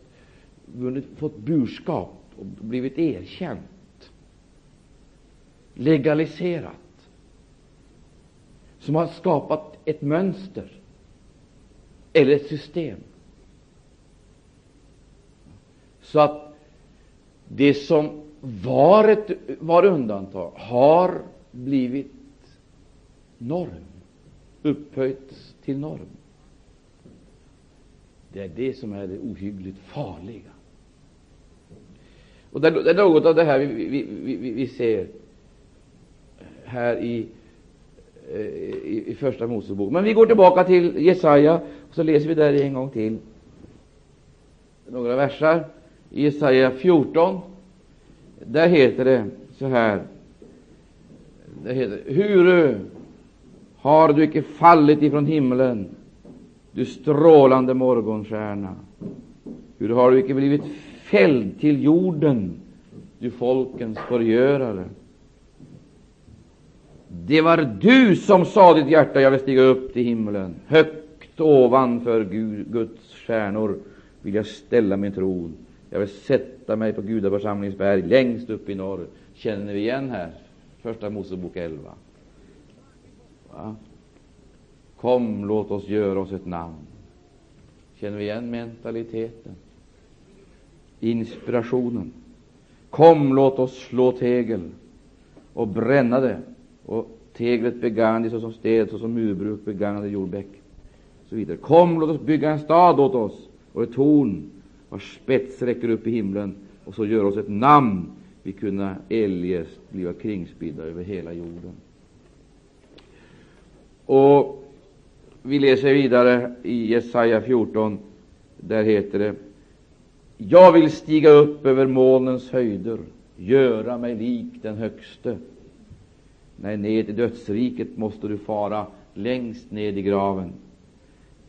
vunnit, fått burskap och blivit erkänt, legaliserat, som har skapat ett mönster eller ett system. Så att det som var, ett, var undantag har blivit norm, upphöjts till norm. Det är det som är det ohyggligt farliga. Och det är något av det här vi, vi, vi, vi ser här i, eh, i, i Första Mosebok. Men vi går tillbaka till Jesaja, och så läser vi där en gång till några versar. I Jesaja 14, där heter det så här. Det heter, Hur har du icke fallit ifrån himlen, du strålande morgonstjärna? Hur har du icke blivit fälld till jorden, du folkens förgörare. Det var du som sa ditt hjärta, jag vill stiga upp till himlen, högt ovanför Gud, Guds stjärnor vill jag ställa min tron. Jag vill sätta mig på Gudaförsamlingens berg längst upp i norr. Känner vi igen här? Första Mosebok 11. Va? Kom, låt oss göra oss ett namn. Känner vi igen mentaliteten? inspirationen. Kom, låt oss slå tegel och bränna det. Och teglet begagnade såsom sted, såsom murbruk begagnade jordbäck. Så vidare. Kom, låt oss bygga en stad åt oss och ett torn vars spets räcker upp i himlen och så gör oss ett namn vi kunna eljest bliva kringspridda över hela jorden. Och vi läser vidare i Jesaja 14. Där heter det jag vill stiga upp över molnens höjder, göra mig lik den högste. Nej, ned till dödsriket måste du fara längst ned i graven.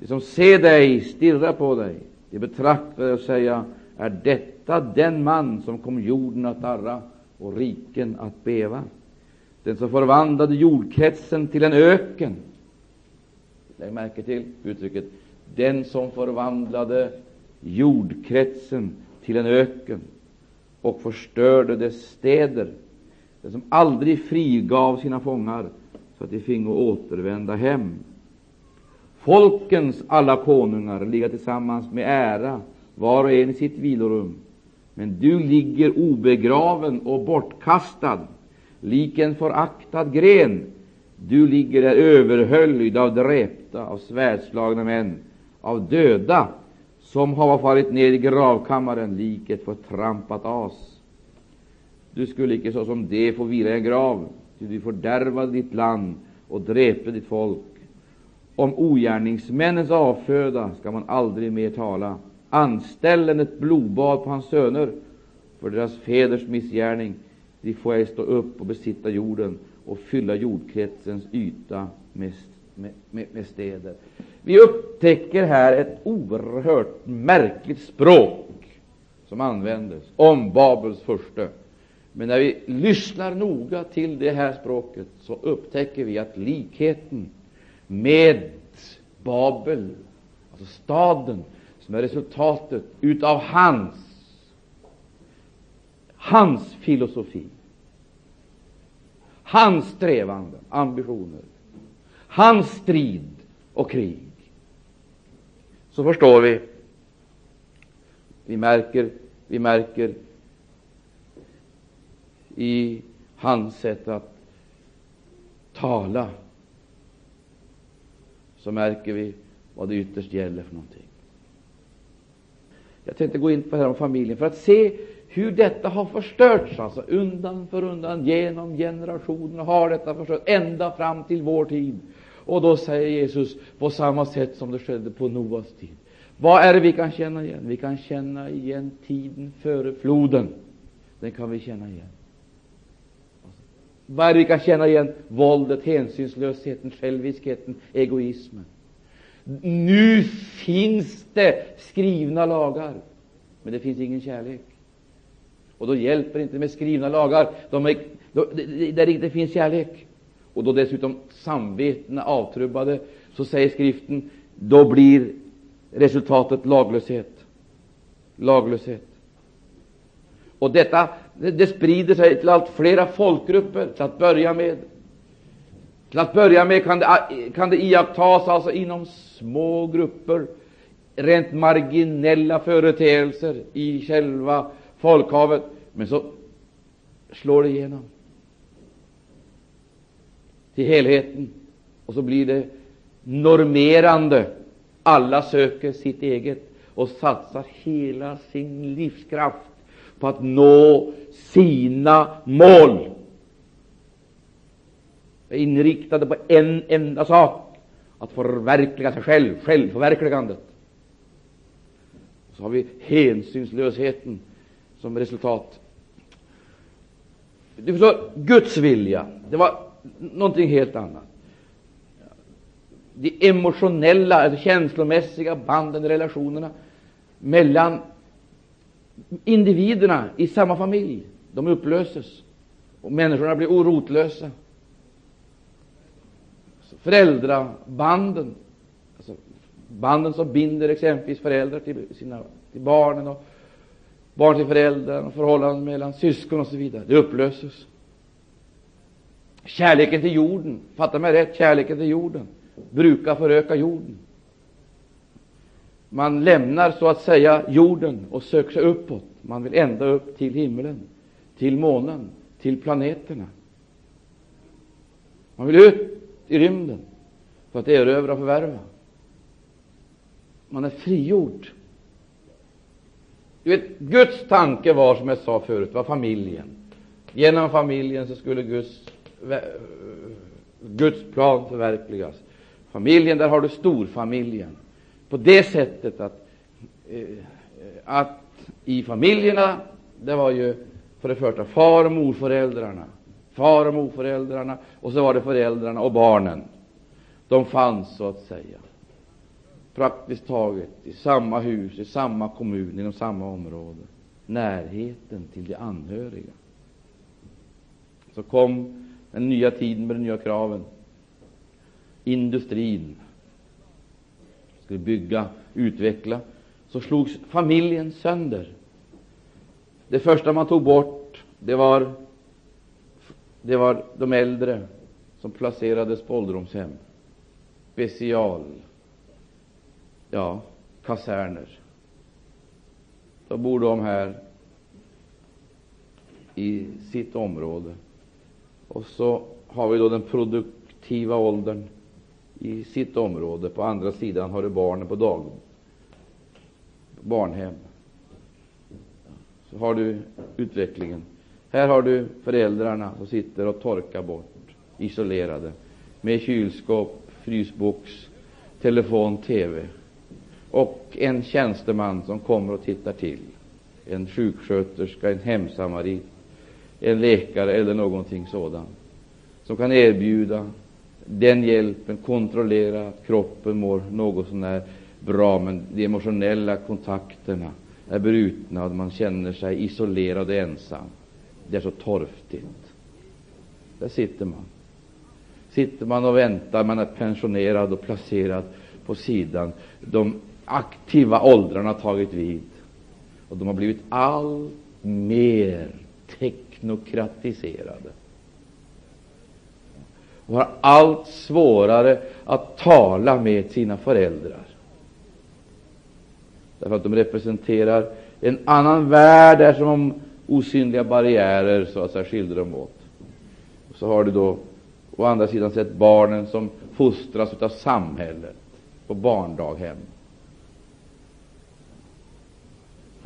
De som ser dig stirrar på dig, de betraktar dig och säger, är detta den man som kom jorden att darra och riken att beva? Den som förvandlade jordkretsen till en öken. Lägg märke till uttrycket den som förvandlade jordkretsen till en öken och förstörde dess städer, den som aldrig frigav sina fångar så att de fingo återvända hem. Folkens alla konungar ligga tillsammans med ära, var och en i sitt vilorum. Men du ligger obegraven och bortkastad. lik en föraktad gren. Du ligger där överhöljd av dräpta, av svärdslagna män, av döda, som har farit ner i gravkammaren lik ett förtrampat as. Du skulle icke såsom det få vila i en grav, ty du fördärvade ditt land och dräpte ditt folk. Om ogärningsmännens avföda skall man aldrig mer tala. Anställ ett blodbad på hans söner för deras fäders missgärning. De får ej stå upp och besitta jorden och fylla jordkretsens yta med, med, med, städer. Vi upptäcker här ett oerhört märkligt språk som användes om Babels furste. Men när vi lyssnar noga till det här språket så upptäcker vi att likheten med Babel, alltså staden, som är resultatet utav hans, hans filosofi, hans strävanden, ambitioner, hans strid och krig. Så förstår vi. Vi märker, vi märker i hans sätt att tala så märker vi vad det ytterst gäller för någonting. Jag tänkte gå in på det här om familjen för att se hur detta har förstörts, alltså undan för undan, genom generationerna har detta förstörts, ända fram till vår tid. Och då säger Jesus, på samma sätt som det skedde på Noas tid. Vad är det vi kan känna igen? Vi kan känna igen tiden före floden. Den kan vi känna igen. Vad är det vi kan känna igen? Våldet, hänsynslösheten, själviskheten, egoismen. Nu finns det skrivna lagar, men det finns ingen kärlek. Och då hjälper det inte med skrivna lagar de är, då, där det inte finns kärlek. Och då dessutom samvetena avtrubbade, så säger skriften, då blir resultatet laglöshet. Laglöshet. Och detta det sprider sig till allt flera folkgrupper till att börja med. Till att börja med kan det, kan det iakttas alltså inom små grupper, rent marginella företeelser i själva folkhavet, men så slår det igenom till helheten, och så blir det normerande. Alla söker sitt eget och satsar hela sin livskraft på att nå sina mål. Är inriktade på en enda sak, att förverkliga sig själv, självförverkligandet. Så har vi hänsynslösheten som resultat. Du förstår, Guds vilja, det var någonting helt annat. De emotionella, alltså känslomässiga banden, relationerna mellan individerna i samma familj, de upplöses och människorna blir orotlösa. Alltså, föräldrabanden, alltså banden som binder exempelvis föräldrar till, sina, till barnen och barn till föräldrar förhållanden mellan syskon och så vidare, det upplöses. Kärleken till jorden, fatta mig rätt, kärleken till jorden brukar föröka jorden. Man lämnar så att säga jorden och söker sig uppåt. Man vill ända upp till himlen, till månen, till planeterna. Man vill ut i rymden för att erövra och förvärva. Man är frigjord. Du vet, Guds tanke var, som jag sa förut, var familjen. Genom familjen så skulle Guds, Guds plan förverkligas. Familjen, där har du storfamiljen på det sättet att, eh, att i familjerna, det var ju för det första far och morföräldrarna, far och morföräldrarna, och så var det föräldrarna och barnen. De fanns så att säga praktiskt taget i samma hus, i samma kommun, inom samma område. Närheten till de anhöriga. Så kom den nya tiden med de nya kraven. Industrin, skulle bygga, utveckla, så slogs familjen sönder. Det första man tog bort, det var, det var de äldre som placerades på ålderdomshem. Special, ja, kaserner. Då bor de här i sitt område. Och så har vi då den produktiva åldern i sitt område. På andra sidan har du barnen på dag, barnhem. Så har du utvecklingen. Här har du föräldrarna som sitter och torkar bort, isolerade, med kylskåp, frysbox, telefon, TV och en tjänsteman som kommer och tittar till. En sjuksköterska, en hemsamarit, en läkare eller någonting sådant som kan erbjuda den hjälpen, kontrollera att kroppen mår något sånär bra, men de emotionella kontakterna är brutna och man känner sig isolerad och ensam. Det är så torftigt. Där sitter man. Sitter man och väntar, man är pensionerad och placerad på sidan. De aktiva åldrarna har tagit vid och de har blivit allt mer teknokratiserade och har allt svårare att tala med sina föräldrar. Därför att de representerar en annan värld, där som om osynliga barriärer så att säga skiljer dem åt. Och så har du då å andra sidan sett barnen som fostras av samhället på barndaghem.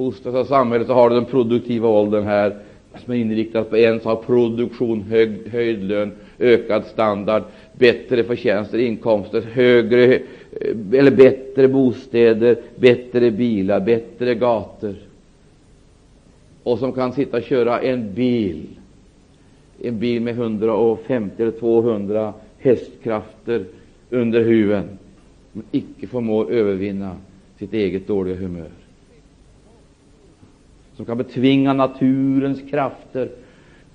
Fostras av samhället så har du den produktiva åldern här som är inriktad på en sak, produktion, hög, höjd lön, ökad standard, bättre förtjänster, inkomster, högre eh, eller bättre bostäder, bättre bilar, bättre gator. Och som kan sitta och köra en bil, en bil med 150 eller 200 hästkrafter under huven, men icke förmår övervinna sitt eget dåliga humör som kan betvinga naturens krafter,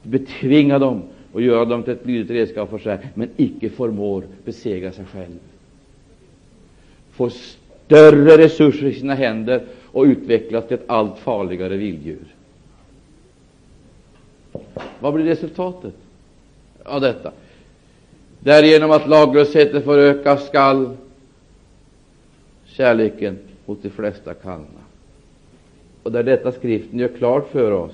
betvinga dem och göra dem till ett lydigt redskap för sig, men icke förmår besegra sig själv. Får större resurser i sina händer och utvecklas till ett allt farligare vilddjur. Vad blir resultatet av detta? Därigenom att laglösheten förökas skall kärleken mot de flesta kallna och där detta skriften gör klart för oss,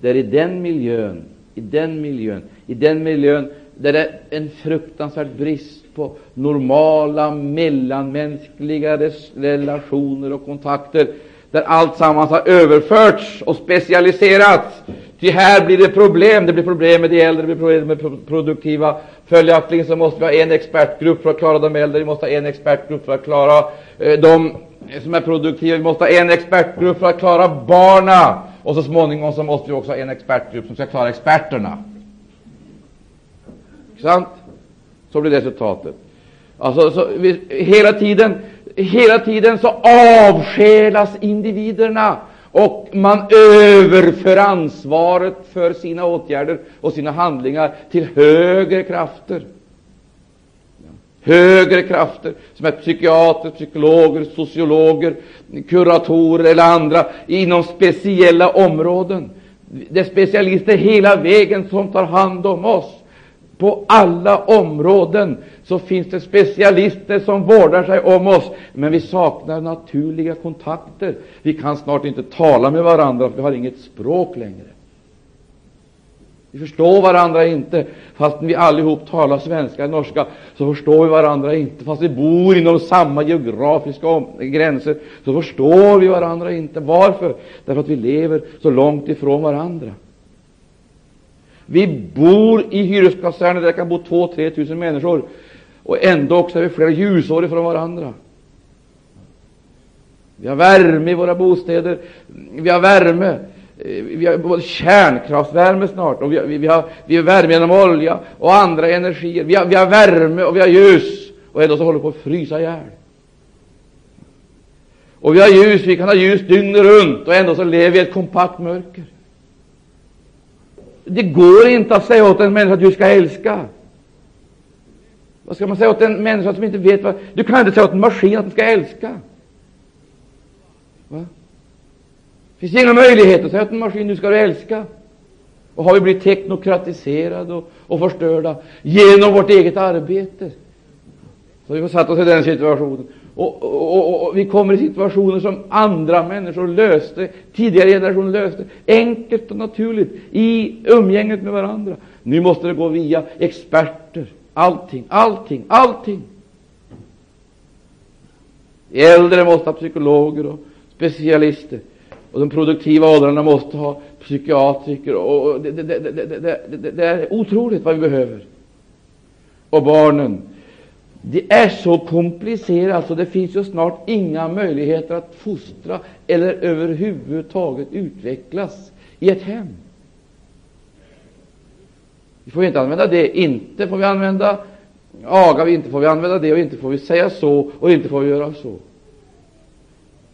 det är i den miljön, i den miljön, i den miljön där det är en fruktansvärd brist på normala mellanmänskliga relationer och kontakter, där allt sammans har överförts och specialiserats. Ty här blir det problem. Det blir problem med de äldre, det blir problem med produktiva. Följaktligen så måste vi ha en expertgrupp för att klara de äldre, vi måste ha en expertgrupp för att klara eh, de som är produktiva. Vi måste ha en expertgrupp för att klara barna och så småningom så måste vi också ha en expertgrupp som ska klara experterna. Sant? Så blir resultatet. Alltså, så vi, hela tiden, hela tiden så avskelas individerna och man överför ansvaret för sina åtgärder och sina handlingar till högre krafter högre krafter som är psykiater, psykologer, sociologer, kuratorer eller andra inom speciella områden. Det är specialister hela vägen som tar hand om oss. På alla områden så finns det specialister som vårdar sig om oss, men vi saknar naturliga kontakter. Vi kan snart inte tala med varandra, för vi har inget språk längre. Vi förstår varandra inte, fastän vi allihop talar svenska eller norska, så förstår vi varandra inte. Fast vi bor inom samma geografiska gränser, så förstår vi varandra inte. Varför? Därför att vi lever så långt ifrån varandra. Vi bor i hyreskaserner där det kan bo 2-3 tusen människor, och ändå också är vi flera ljusår ifrån varandra. Vi har värme i våra bostäder, vi har värme Eh, vi har både kärnkraftsvärme snart, och vi har, vi har, vi har värme genom olja och andra energier. Vi har, vi har värme och vi har ljus, och ändå så håller vi på att frysa ihjäl. Och vi har ljus, vi kan ha ljus dygnet runt, och ändå så lever vi i ett kompakt mörker. Det går inte att säga åt en människa att du ska älska. Vad ska man säga åt en människa som inte vet vad... Du kan inte säga åt en maskin att den ska älska. Va? Det finns inga möjligheter att säga till en maskin nu ska du älska. Och har vi blivit teknokratiserade och, och förstörda genom vårt eget arbete. Så vi har satt oss i den situationen. Och, och, och, och, vi kommer i situationer som andra människor löste, tidigare generationer löste, enkelt och naturligt i umgänget med varandra. Nu måste det gå via experter. Allting, allting, allting. De äldre måste ha psykologer och specialister. Och de produktiva åldrarna måste ha psykiatriker. Och det, det, det, det, är otroligt vad vi behöver. Och barnen, det är så komplicerat så det finns ju snart inga möjligheter att fostra eller överhuvudtaget utvecklas i ett hem. Vi får inte använda det, inte får vi använda aga, inte får vi använda det och inte får vi säga så och inte får vi göra så.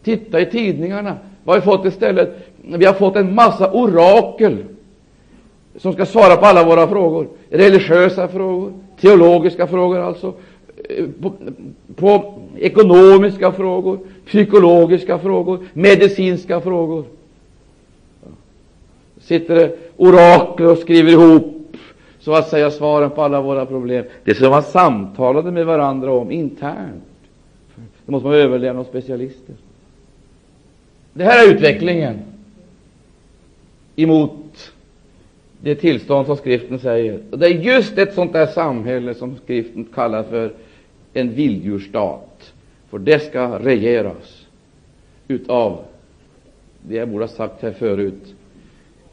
Titta i tidningarna. Vad har vi fått istället? Vi har fått en massa orakel som ska svara på alla våra frågor. Religiösa frågor, teologiska frågor alltså, eh, på, på ekonomiska frågor, psykologiska frågor, medicinska frågor. Sitter det orakel och skriver ihop så att säga svaren på alla våra problem. Det som man samtalade med varandra om internt. Det måste man överlämna åt specialister. Det här är utvecklingen emot det tillstånd som skriften säger. Och det är just ett sånt där samhälle som skriften kallar för en vilddjursstat. För det ska regeras utav det jag borde ha sagt här förut.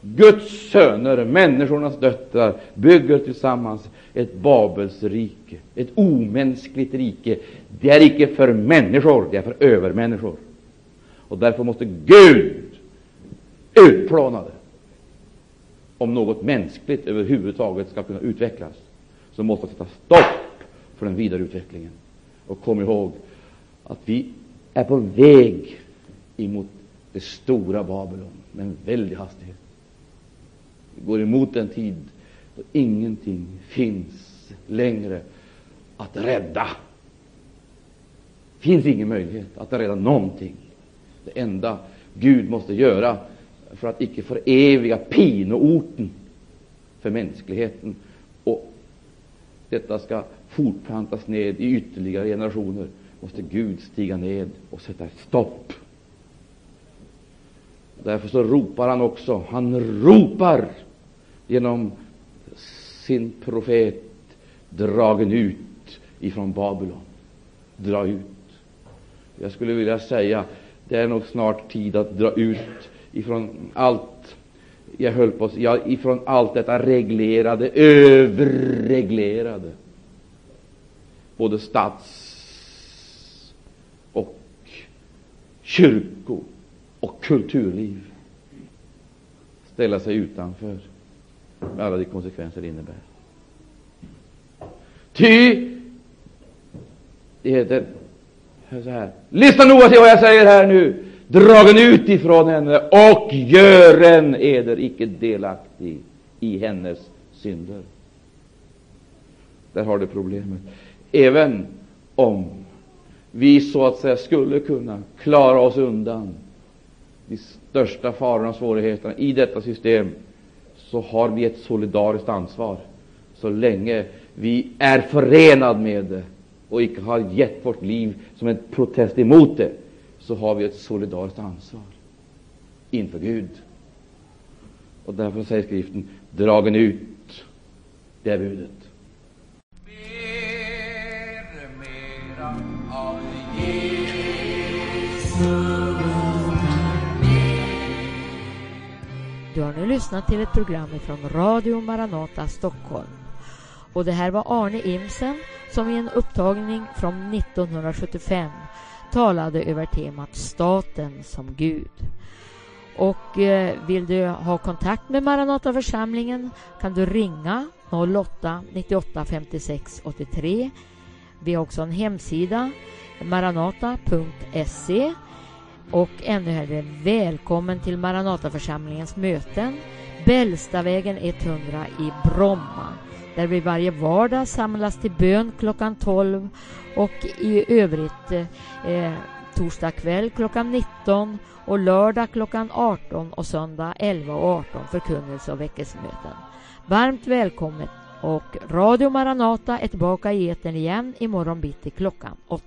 Guds söner, människornas döttrar, bygger tillsammans ett Babels rike, ett omänskligt rike. Det är icke för människor, det är för övermänniskor. Och därför måste Gud utplåna det. Om något mänskligt överhuvudtaget ska kunna utvecklas, så måste det sätta stopp för den vidare utvecklingen. Och kom ihåg att vi är på väg emot det stora Babylon med en väldig hastighet. Vi går emot en tid då ingenting finns längre att rädda. Det finns ingen möjlighet att rädda någonting. Det enda Gud måste göra för att icke föreviga pinoorten för mänskligheten och detta ska fortplantas ned i ytterligare generationer, måste Gud stiga ned och sätta ett stopp. Därför så ropar han också, han ropar genom sin profet, dragen ut ifrån Babylon. Dra ut. Jag skulle vilja säga det är nog snart tid att dra ut ifrån allt jag höll på ja, ifrån allt detta reglerade, överreglerade, både stats och kyrko och kulturliv. Ställa sig utanför med alla de konsekvenser det innebär. Ty det heter så här. Lyssna noga till vad jag säger här nu. Dragen ut ifrån henne och gören eder icke delaktig i hennes synder. Där har du problemet. Även om vi så att säga skulle kunna klara oss undan de största farorna och svårigheterna i detta system, så har vi ett solidariskt ansvar så länge vi är förenade med det och icke har gett vårt liv som en protest emot det, så har vi ett solidariskt ansvar inför Gud. Och därför säger skriften, dragen ut, det är budet. Mer, mera av Jesus. Du har nu lyssnat till ett program från Radio Maranata Stockholm. Och det här var Arne Imsen som i en upptagning från 1975 talade över temat Staten som Gud. Och eh, vill du ha kontakt med Maranataförsamlingen kan du ringa 08 98 56 83. Vi har också en hemsida, maranata.se och ännu hellre välkommen till Maranataförsamlingens möten Bällstavägen 100 i Bromma där vi varje vardag samlas till bön klockan 12 och i övrigt eh, torsdag kväll klockan 19 och lördag klockan 18 och söndag 11 och 18 förkunnelse och väckelsemöten. Varmt välkommet och Radio Maranata är tillbaka i etern igen imorgon bitti klockan 8.